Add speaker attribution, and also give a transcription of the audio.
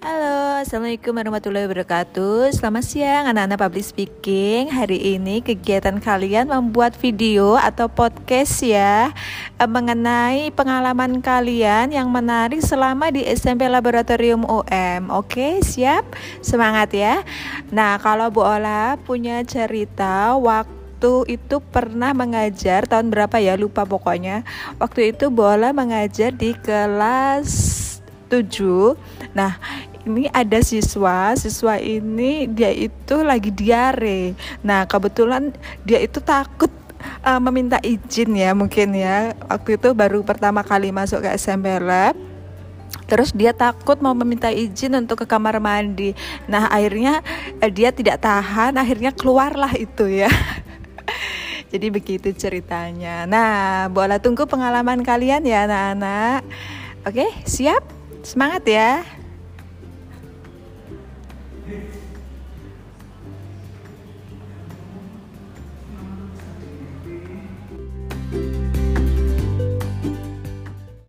Speaker 1: Assalamualaikum warahmatullahi wabarakatuh. Selamat siang anak-anak public speaking. Hari ini kegiatan kalian membuat video atau podcast ya eh, Mengenai pengalaman kalian yang menarik selama di SMP Laboratorium UM Oke siap? Semangat ya. Nah kalau Bu Ola punya cerita waktu itu pernah mengajar tahun berapa ya? Lupa pokoknya. Waktu itu bola mengajar di kelas 7 nah ini ada siswa siswa ini dia itu lagi diare nah kebetulan dia itu takut uh, meminta izin ya mungkin ya waktu itu baru pertama kali masuk ke SMP Lab Terus dia takut mau meminta izin untuk ke kamar mandi. Nah akhirnya eh, dia tidak tahan, akhirnya keluarlah itu ya. Jadi begitu ceritanya. Nah, boleh tunggu pengalaman kalian ya anak-anak. Oke, siap? Semangat ya!